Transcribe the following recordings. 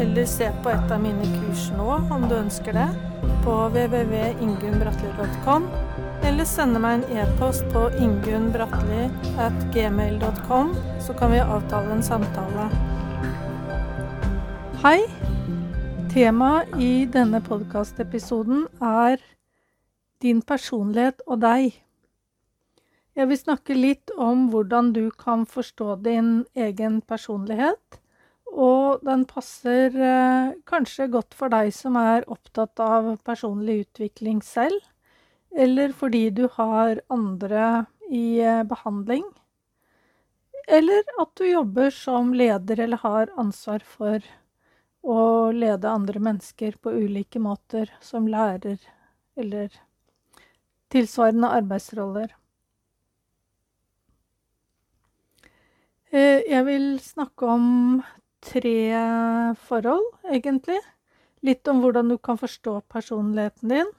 eller se på et av mine kurs nå om du ønsker det, på www.ingunnbratli.com, eller sende meg en e-post på ingunnbratli.gmail.com, så kan vi avtale en samtale. Hei! Temaet i denne podkastepisoden er din personlighet og deg. Jeg vil snakke litt om hvordan du kan forstå din egen personlighet, og den passer eh, kanskje godt for deg som er opptatt av personlig utvikling selv, eller fordi du har andre i eh, behandling, eller at du jobber som leder eller har ansvar for å lede andre mennesker på ulike måter, som lærer eller tilsvarende arbeidsroller. Eh, jeg vil snakke om tre forhold, egentlig. Litt om hvordan du kan forstå personligheten din.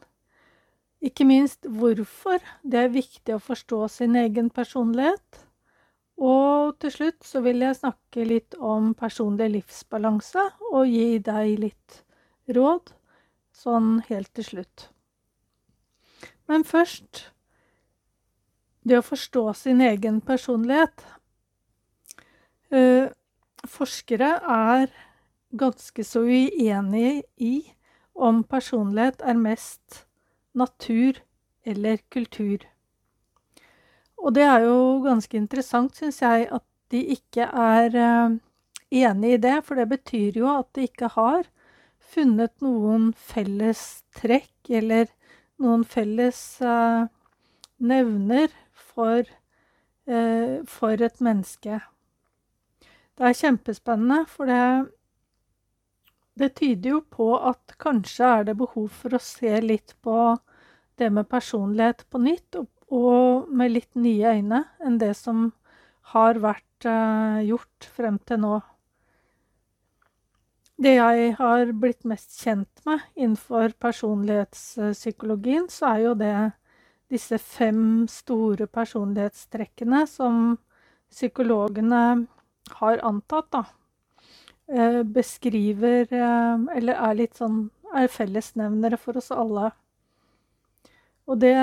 Ikke minst hvorfor det er viktig å forstå sin egen personlighet. Og til slutt så vil jeg snakke litt om personlig livsbalanse og gi deg litt råd sånn helt til slutt. Men først det å forstå sin egen personlighet. Eh, forskere er ganske så uenige i om personlighet er mest natur eller kultur. Og det er jo ganske interessant, syns jeg, at de ikke er enige enig i det. For det betyr jo at de ikke har funnet noen felles trekk eller noen felles uh, nevner for, uh, for et menneske. Det er kjempespennende, for det, det tyder jo på at kanskje er det behov for å se litt på det med personlighet på nytt, og og med litt nye øyne enn det som har vært uh, gjort frem til nå. Det jeg har blitt mest kjent med innenfor personlighetspsykologien, så er jo det disse fem store personlighetstrekkene som psykologene har antatt, da. Uh, beskriver uh, Eller er litt sånn er fellesnevnere for oss alle. Og det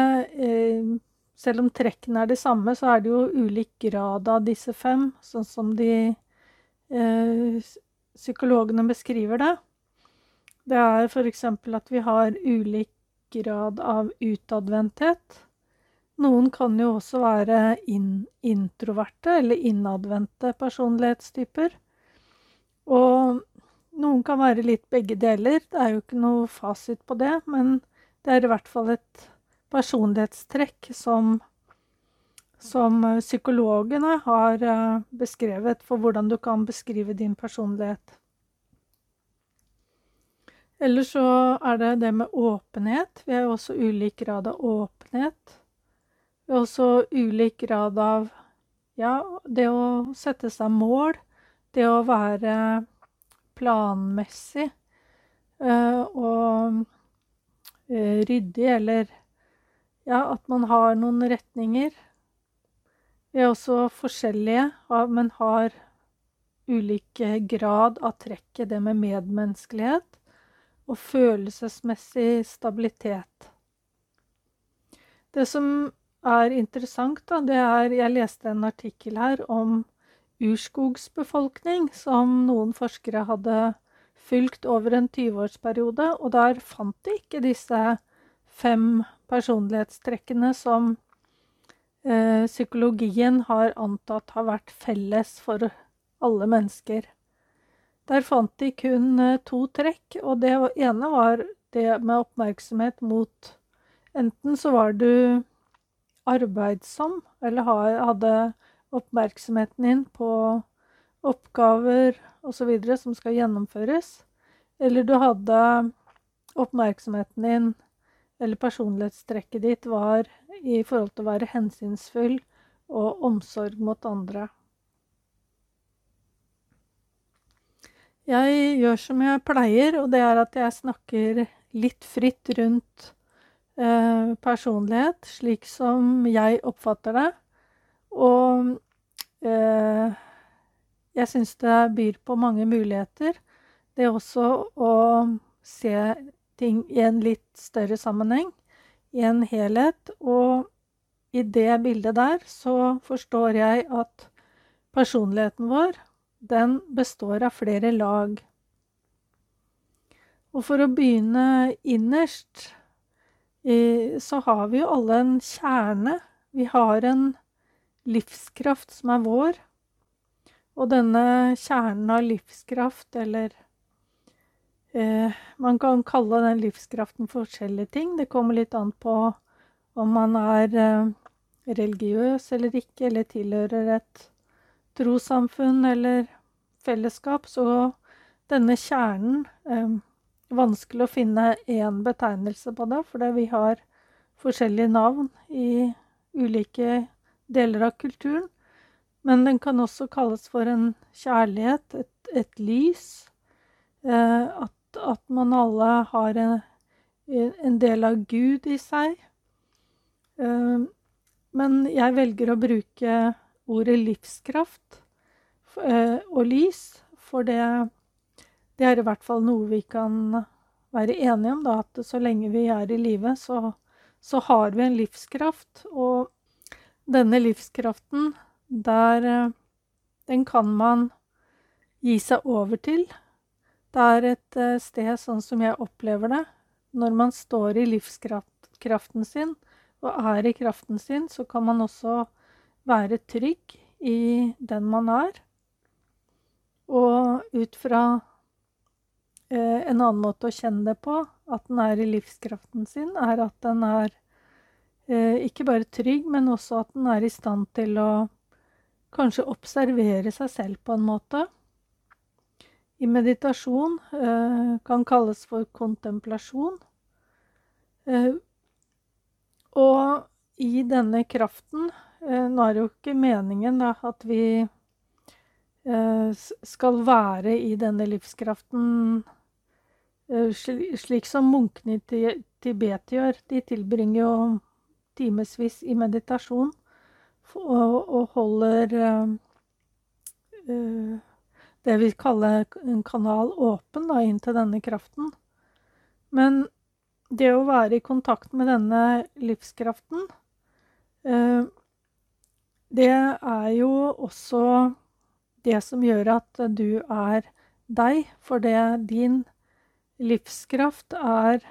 selv om trekkene er de samme, så er det jo ulik grad av disse fem, sånn som de eh, psykologene beskriver det. Det er f.eks. at vi har ulik grad av utadvendthet. Noen kan jo også være in introverte eller innadvendte personlighetstyper. Og noen kan være litt begge deler. Det er jo ikke noe fasit på det, men det er i hvert fall et personlighetstrekk som, som psykologene har eh, beskrevet for hvordan du kan beskrive din personlighet. Ellers så er det det med åpenhet. Vi har også ulik grad av åpenhet. Har også ulik grad av ja, det å sette seg mål, det å være planmessig uh, og uh, ryddig eller ja, at man har noen retninger. Vi er også forskjellige, men har ulike grad av trekket, det med medmenneskelighet og følelsesmessig stabilitet. Det som er interessant, da, det er Jeg leste en artikkel her om urskogsbefolkning som noen forskere hadde fulgt over en 20-årsperiode, og der fant de ikke disse fem personlighetstrekkene som eh, psykologien har antatt har vært felles for alle mennesker. Der fant de kun eh, to trekk, og det ene var det med oppmerksomhet mot Enten så var du arbeidsom, eller hadde oppmerksomheten din på oppgaver osv. som skal gjennomføres, eller du hadde oppmerksomheten din eller personlighetstrekket ditt var i forhold til å være hensynsfull og omsorg mot andre. Jeg gjør som jeg pleier, og det er at jeg snakker litt fritt rundt personlighet, slik som jeg oppfatter det. Og eh, jeg syns det byr på mange muligheter. Det også å se ting i en litt større sammenheng, i en helhet. Og i det bildet der så forstår jeg at personligheten vår den består av flere lag. Og for å begynne innerst, så har vi jo alle en kjerne. Vi har en livskraft som er vår. Og denne kjernen av livskraft, eller eh, Man kan kalle den livskraften forskjellige ting. Det kommer litt an på om man er eh, religiøs eller ikke, eller tilhører et trossamfunn eller fellesskap, så denne kjernen eh, Vanskelig å finne én betegnelse på det, fordi vi har forskjellige navn i ulike deler av kulturen. Men den kan også kalles for en kjærlighet, et, et lys. Eh, at, at, man alle har en, en, del av Gud i seg. Eh, men jeg velger å bruke ordet livskraft eh, og lys, for det, det, er i hvert fall noe vi kan være enige om, da, at så lenge vi er i live, så, så, har vi en livskraft. Og denne livskraften, der eh, Den kan man gi seg over til. Det er et eh, sted, sånn som jeg opplever det, når man står i livskraften sin og er i kraften sin, så kan man også være trygg i den man er. Og ut fra eh, en annen måte å kjenne det på, at den er i livskraften sin, er at den er eh, ikke bare trygg, men også at den er i stand til å kanskje observere seg selv på en måte. I meditasjon eh, kan kalles for kontemplasjon. Eh, og i denne kraften Eh, nå er det jo ikke meningen da, at vi eh, skal være i denne livskraften eh, slik som munkene i Tibet gjør. De tilbringer jo timevis i meditasjon og holder det vi kaller en kanal åpen da, inn til denne kraften. Men det å være i kontakt med denne livskraften det er jo også det som gjør at du er deg, for det er din livskraft er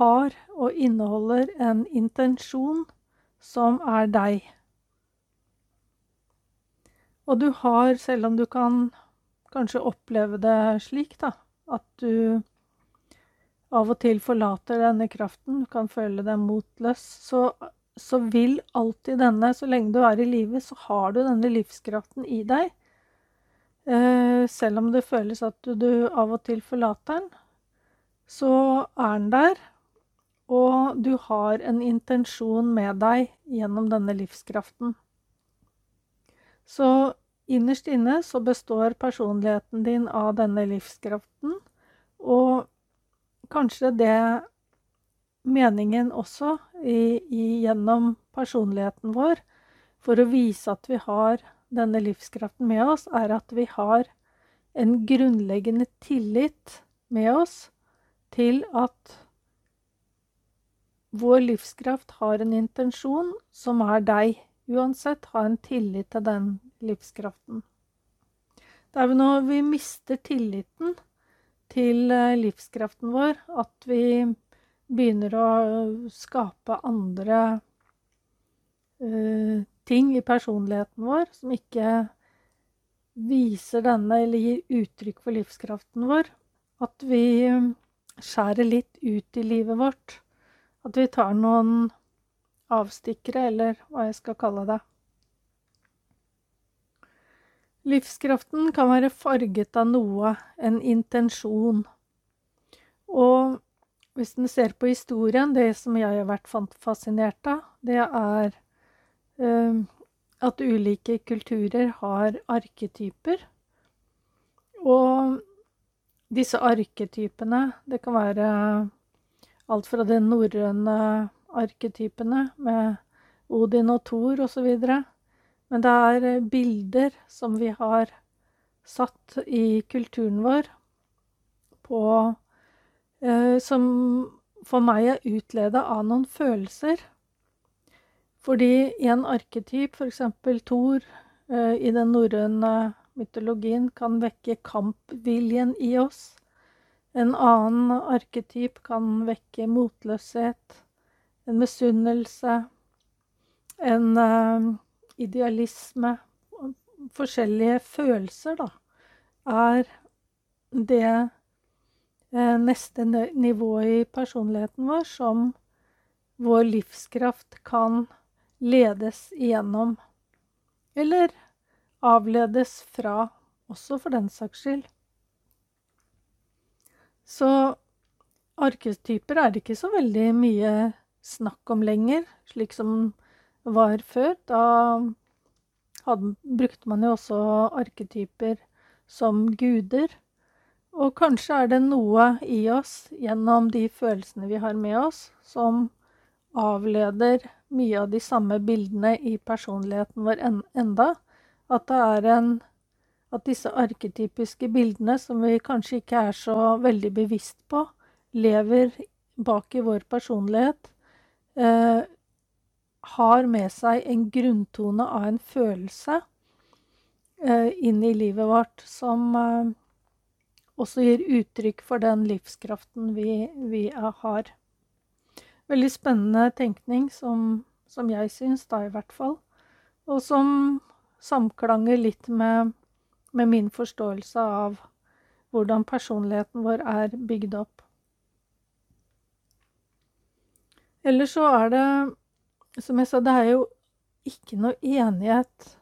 har og inneholder en intensjon som er deg. Og du har, selv om du kan kanskje oppleve det slik, da, at du av og til forlater denne kraften, du kan føle deg motløs, så så vil alltid denne, så lenge du er i live, så har du denne livskraften i deg. Eh, selv om det føles at du, av og til forlater den, så er den der. Og du har en intensjon med deg gjennom denne livskraften. Så innerst inne så består personligheten din av denne livskraften. Og kanskje det meningen også i, i, gjennom personligheten vår for å vise at vi har denne livskraften med oss, er at vi har en grunnleggende tillit med oss til at vår livskraft har en intensjon som er deg. Uansett, ha en tillit til den livskraften. Det er jo når vi mister tilliten til eh, livskraften vår, at vi begynner å skape andre uh, ting i personligheten vår som ikke viser denne eller gir uttrykk for livskraften vår. At vi skjærer litt ut i livet vårt. At vi tar noen avstikkere, eller hva jeg skal kalle det. Livskraften kan være farget av noe, en intensjon. Og hvis en ser på historien, det som jeg har vært fascinert av, det er at ulike kulturer har arketyper. Og disse arketypene, det kan være alt fra de norrøne arketypene med Odin og Thor osv. Men det er bilder som vi har satt i kulturen vår på eh, Som for meg er utleda av noen følelser. Fordi en arketyp, f.eks. Thor eh, i den norrøne mytologien, kan vekke kampviljen i oss. En annen arketyp kan vekke motløshet, en misunnelse, en uh, idealisme Forskjellige følelser, da, er det uh, neste nivået i personligheten vår som vår livskraft kan ledes igjennom. Eller avledes fra, også for den saks skyld. Så arketyper er det ikke så veldig mye snakk om lenger, slik som var før. Da hadde, brukte man jo også arketyper som guder. Og kanskje er det noe i oss gjennom de følelsene vi har med oss, som avleder mye av de samme bildene i personligheten vår en, enda. At det er en at disse arketypiske bildene, som vi kanskje ikke er så veldig bevisst på, lever bak i vår personlighet, eh, har med seg en grunntone av en følelse eh, inn i livet vårt som eh, også gir uttrykk for den livskraften vi, vi har. Veldig spennende tenkning, som, som jeg syns, da i hvert fall. Og som samklanger litt med med min forståelse av hvordan personligheten vår er bygd opp. Ellers så er det, som jeg sa, det er jo ikke noe enighet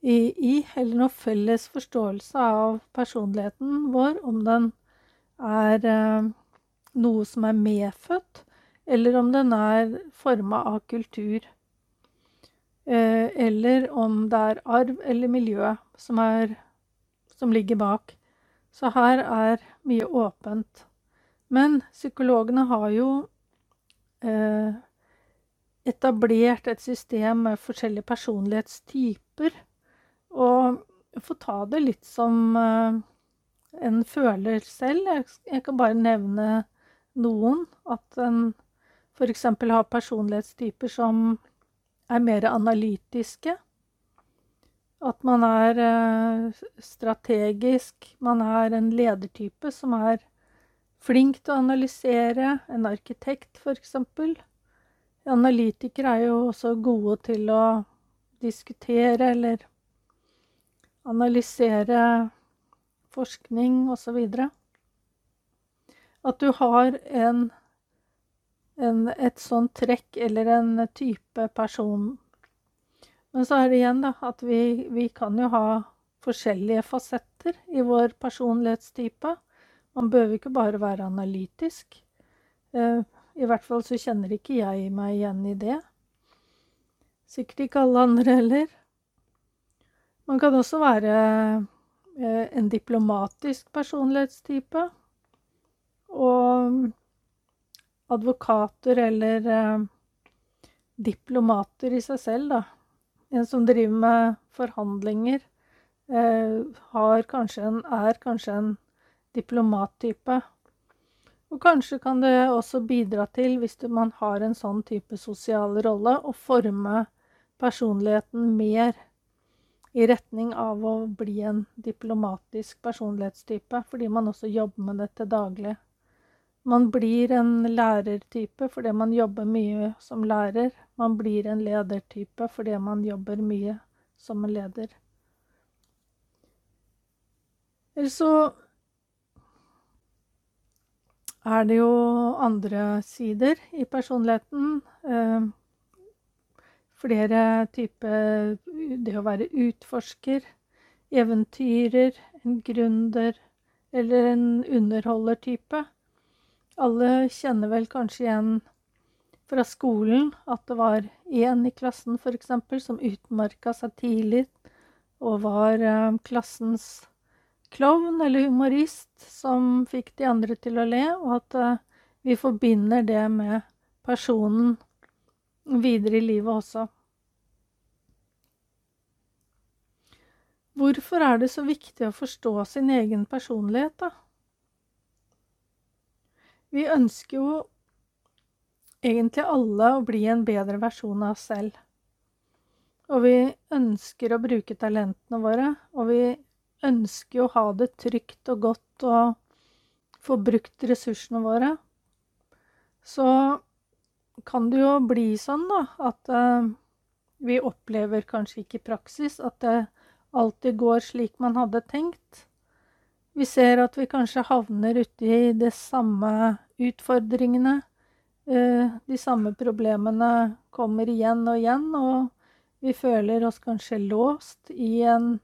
i, i eller noe felles forståelse av personligheten vår, om den er eh, noe som er medfødt, eller om den er forma av kultur. Eh, eller om det er arv eller miljø som er som ligger bak. Så her er mye åpent. Men psykologene har jo eh, etablert et system med forskjellige personlighetstyper. Og få ta det litt som eh, en føler selv. Jeg, kan bare nevne noen. At en f.eks. har personlighetstyper som er mer analytiske. At man er eh, strategisk. Man er en ledertype som er flink til å analysere. En arkitekt, f.eks. Analytikere er jo også gode til å diskutere eller analysere forskning osv. At du har en, en, et sånt trekk eller en type person men så er det igjen da, at vi, vi kan jo ha forskjellige fasetter i vår personlighetstype. Man behøver ikke bare være analytisk. Eh, I hvert fall så kjenner ikke jeg meg igjen i det. Sikkert ikke alle andre heller. Man kan også være eh, en diplomatisk personlighetstype. Og advokater eller eh, diplomater i seg selv, da en som driver med forhandlinger, eh, kanskje en, er kanskje en diplomattype. Og kanskje kan det også bidra til, hvis man har en sånn type sosial rolle, å forme personligheten mer i retning av å bli en diplomatisk personlighetstype, fordi man også jobber med det til daglig. Man blir en lærertype fordi man jobber mye som lærer. Man blir en ledertype fordi man jobber mye som en leder. Eller så er det jo andre sider i personligheten. Eh, flere typer Det å være utforsker, eventyrer, en gründer eller en underholdertype. Alle kjenner vel kanskje igjen fra skolen at det var én i klassen f.eks. som utmerka seg tidlig og var eh, klassens klovn eller humorist som fikk de andre til å le, og at eh, vi forbinder det med personen videre i livet også. Hvorfor er det så viktig å forstå sin egen personlighet, da? Vi ønsker jo egentlig alle å bli en bedre versjon av oss selv. Og vi ønsker å bruke talentene våre, og vi ønsker å ha det trygt og godt og få brukt ressursene våre. Så kan det jo bli sånn, da, at uh, vi opplever kanskje ikke i praksis at det alltid går slik man hadde tenkt. Vi ser at vi kanskje havner uti de samme utfordringene. Eh, de samme problemene kommer igjen og igjen, og vi føler oss kanskje låst i en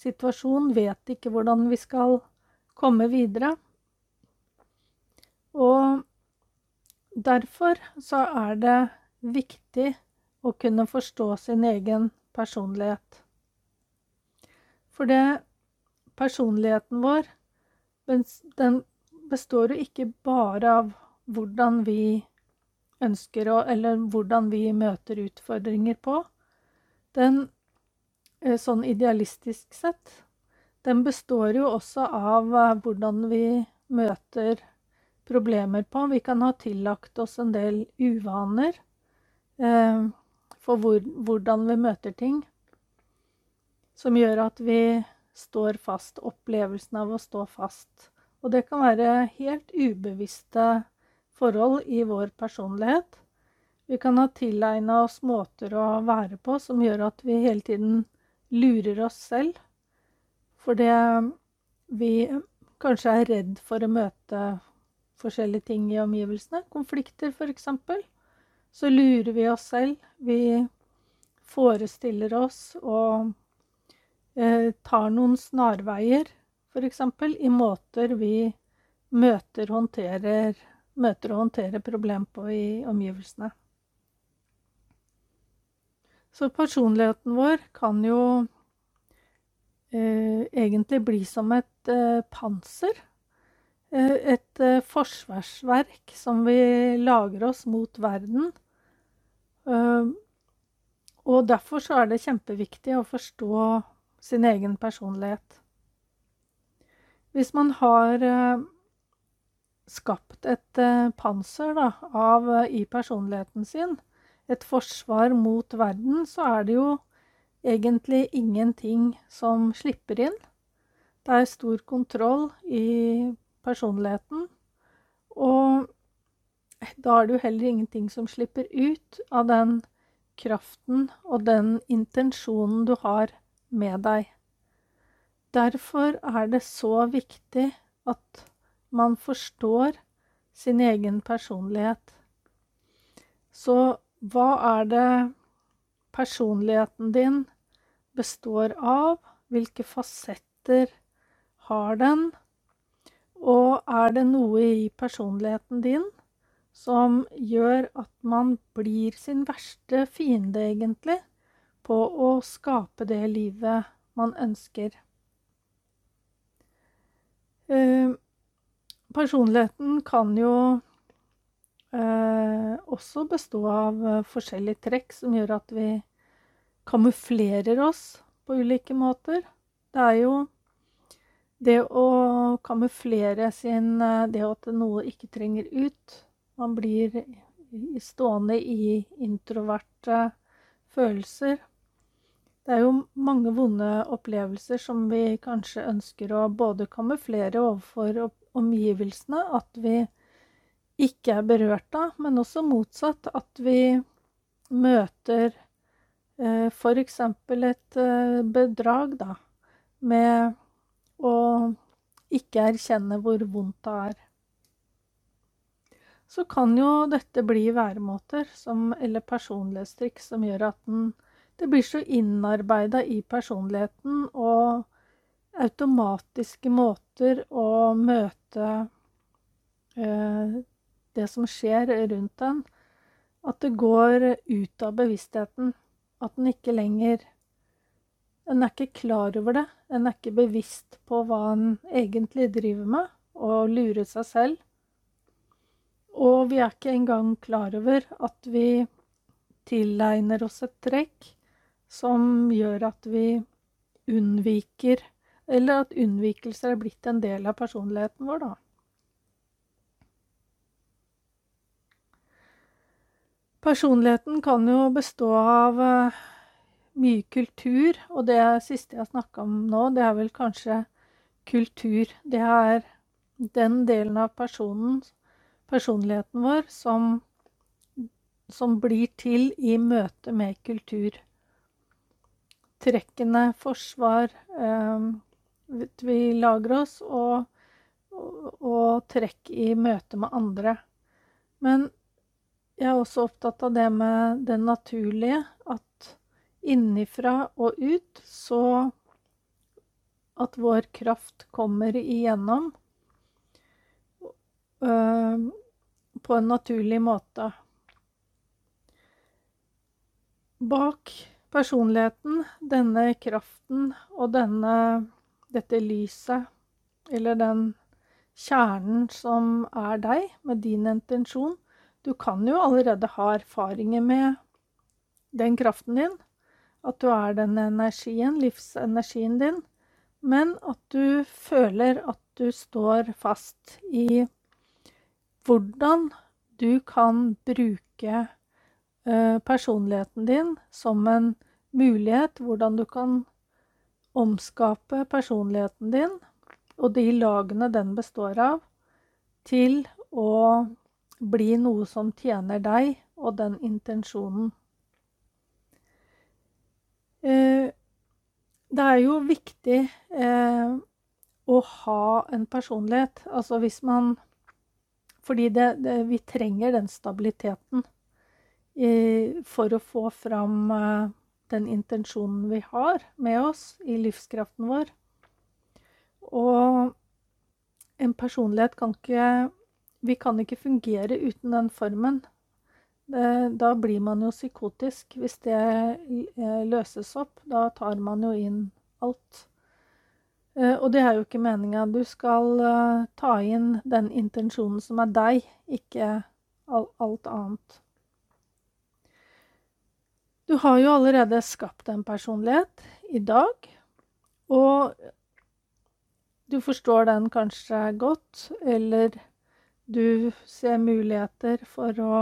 situasjon, vet ikke hvordan vi skal komme videre. Og derfor så er det viktig å kunne forstå sin egen personlighet. For det personligheten vår, den består jo ikke bare av hvordan vi ønsker å Eller hvordan vi møter utfordringer på. Den, eh, sånn idealistisk sett, den består jo også av eh, hvordan vi møter problemer på. Vi kan ha tillagt oss en del uvaner eh, for hvor, hvordan vi møter ting som gjør at vi står fast. Opplevelsen av å stå fast. Og det kan være helt ubevisste forhold i vår personlighet. Vi kan ha tilegna oss måter å være på som gjør at vi hele tiden lurer oss selv. Fordi vi kanskje er redd for å møte forskjellige ting i omgivelsene. Konflikter, f.eks. Så lurer vi oss selv. Vi forestiller oss og tar noen snarveier, f.eks. i måter vi møter, håndterer, møter og håndterer problem på i omgivelsene. Så personligheten vår kan jo eh, egentlig bli som et eh, panser. Eh, et eh, forsvarsverk som vi lager oss mot verden. Eh, og derfor så er det kjempeviktig å forstå sin egen personlighet. Hvis man har eh, skapt et eh, panser da, av, eh, i personligheten sin, et forsvar mot verden, så er det jo egentlig ingenting som slipper inn. Det er stor kontroll i personligheten. Og da er det jo heller ingenting som slipper ut av den kraften og den intensjonen du har med deg. Derfor er det så viktig at man forstår sin egen personlighet. Så hva er det personligheten din består av? Hvilke fasetter har den? Og er det noe i personligheten din som gjør at man blir sin verste fiende, egentlig? På å skape det livet man ønsker. Eh, personligheten kan jo eh, også bestå av eh, forskjellige trekk som gjør at vi kamuflerer oss på ulike måter. Det er jo det å kamuflere sin Det at noe ikke trenger ut. Man blir stående i introverte følelser. Det er jo mange vonde opplevelser som vi kanskje ønsker å både kamuflere overfor omgivelsene, at vi ikke er berørt av, men også motsatt, at vi møter eh, f.eks. et eh, bedrag, da, med å ikke erkjenne hvor vondt det er. Så kan jo dette bli væremåter som, eller personlighetstrikk som gjør at den det blir så innarbeida i personligheten og automatiske måter å møte eh, det som skjer rundt en, at det går ut av bevisstheten. At den ikke lenger En er ikke klar over det. En er ikke bevisst på hva en egentlig driver med, og lurer seg selv. Og vi er ikke engang klar over at vi tilegner oss et trekk som gjør at vi unnviker Eller at unnvikelser er blitt en del av personligheten vår, da. Personligheten kan jo bestå av uh, mye kultur, og det siste jeg snakka om nå, det er vel kanskje kultur. Det er den delen av personen, personligheten vår som, som blir til i møte med kultur. Trekkene, forsvar um, vi lager oss, og, og, og trekk i møte med andre. Men jeg er også opptatt av det med det naturlige, at innifra og ut så At vår kraft kommer igjennom øh, på en naturlig måte. Bak personligheten, denne kraften og denne, dette lyset, eller den kjernen som er deg, med din intensjon, du kan jo allerede ha erfaringer med den kraften din, at du er den energien, livsenergien din, men at du føler at du står fast i hvordan du kan bruke uh, personligheten din som en mulighet, hvordan du kan omskape personligheten din og de lagene den består av, til å bli noe som tjener deg og den intensjonen. Eh, det er jo viktig eh, å ha en personlighet. Altså hvis man Fordi det, det, vi trenger den stabiliteten eh, for å få fram den intensjonen vi har med oss i livskraften vår. Og en personlighet kan ikke vi kan ikke fungere uten den formen. Da blir man jo psykotisk hvis det eh, løses opp. Da tar man jo inn alt. Eh, og det er jo ikke meninga. Du skal eh, ta inn den intensjonen som er deg, ikke alt annet. Du har jo allerede skapt en personlighet i dag, og du forstår den kanskje godt, eller du ser muligheter for å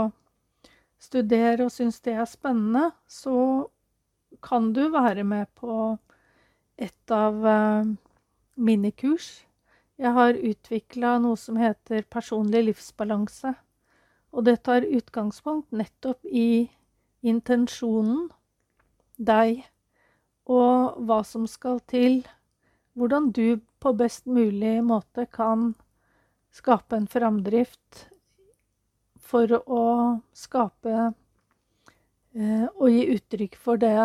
studere og syns det er spennende, så kan du være med på et av uh, minikurs. Jeg har utvikla noe som heter personlig livsbalanse. Og det tar utgangspunkt nettopp i intensjonen, deg, og hva som skal til. Hvordan du på best mulig måte kan skape en framdrift for å skape eh, og gi uttrykk for det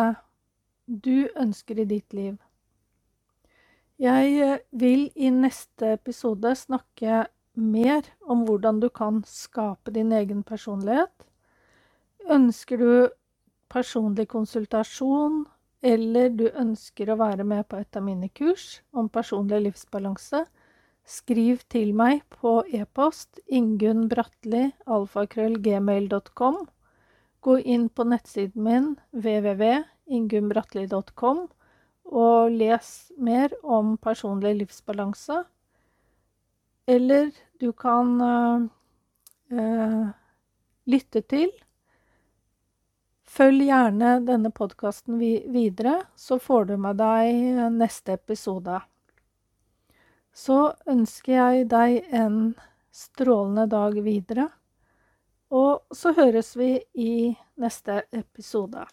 du ønsker i ditt liv. Jeg eh, vil i neste episode snakke mer om hvordan du kan skape din egen personlighet. Ønsker du personlig konsultasjon, eller du ønsker å være med på et av mine kurs om personlig livsbalanse, Skriv til meg på e-post ingunnbratli.alfakrøllgmail.com. Gå inn på nettsiden min www.ingunnbratli.com og les mer om personlig livsbalanse. Eller du kan uh, lytte til. Følg gjerne denne podkasten videre, så får du med deg neste episode så ønsker jeg deg en strålende dag videre. Og så høres vi i neste episode.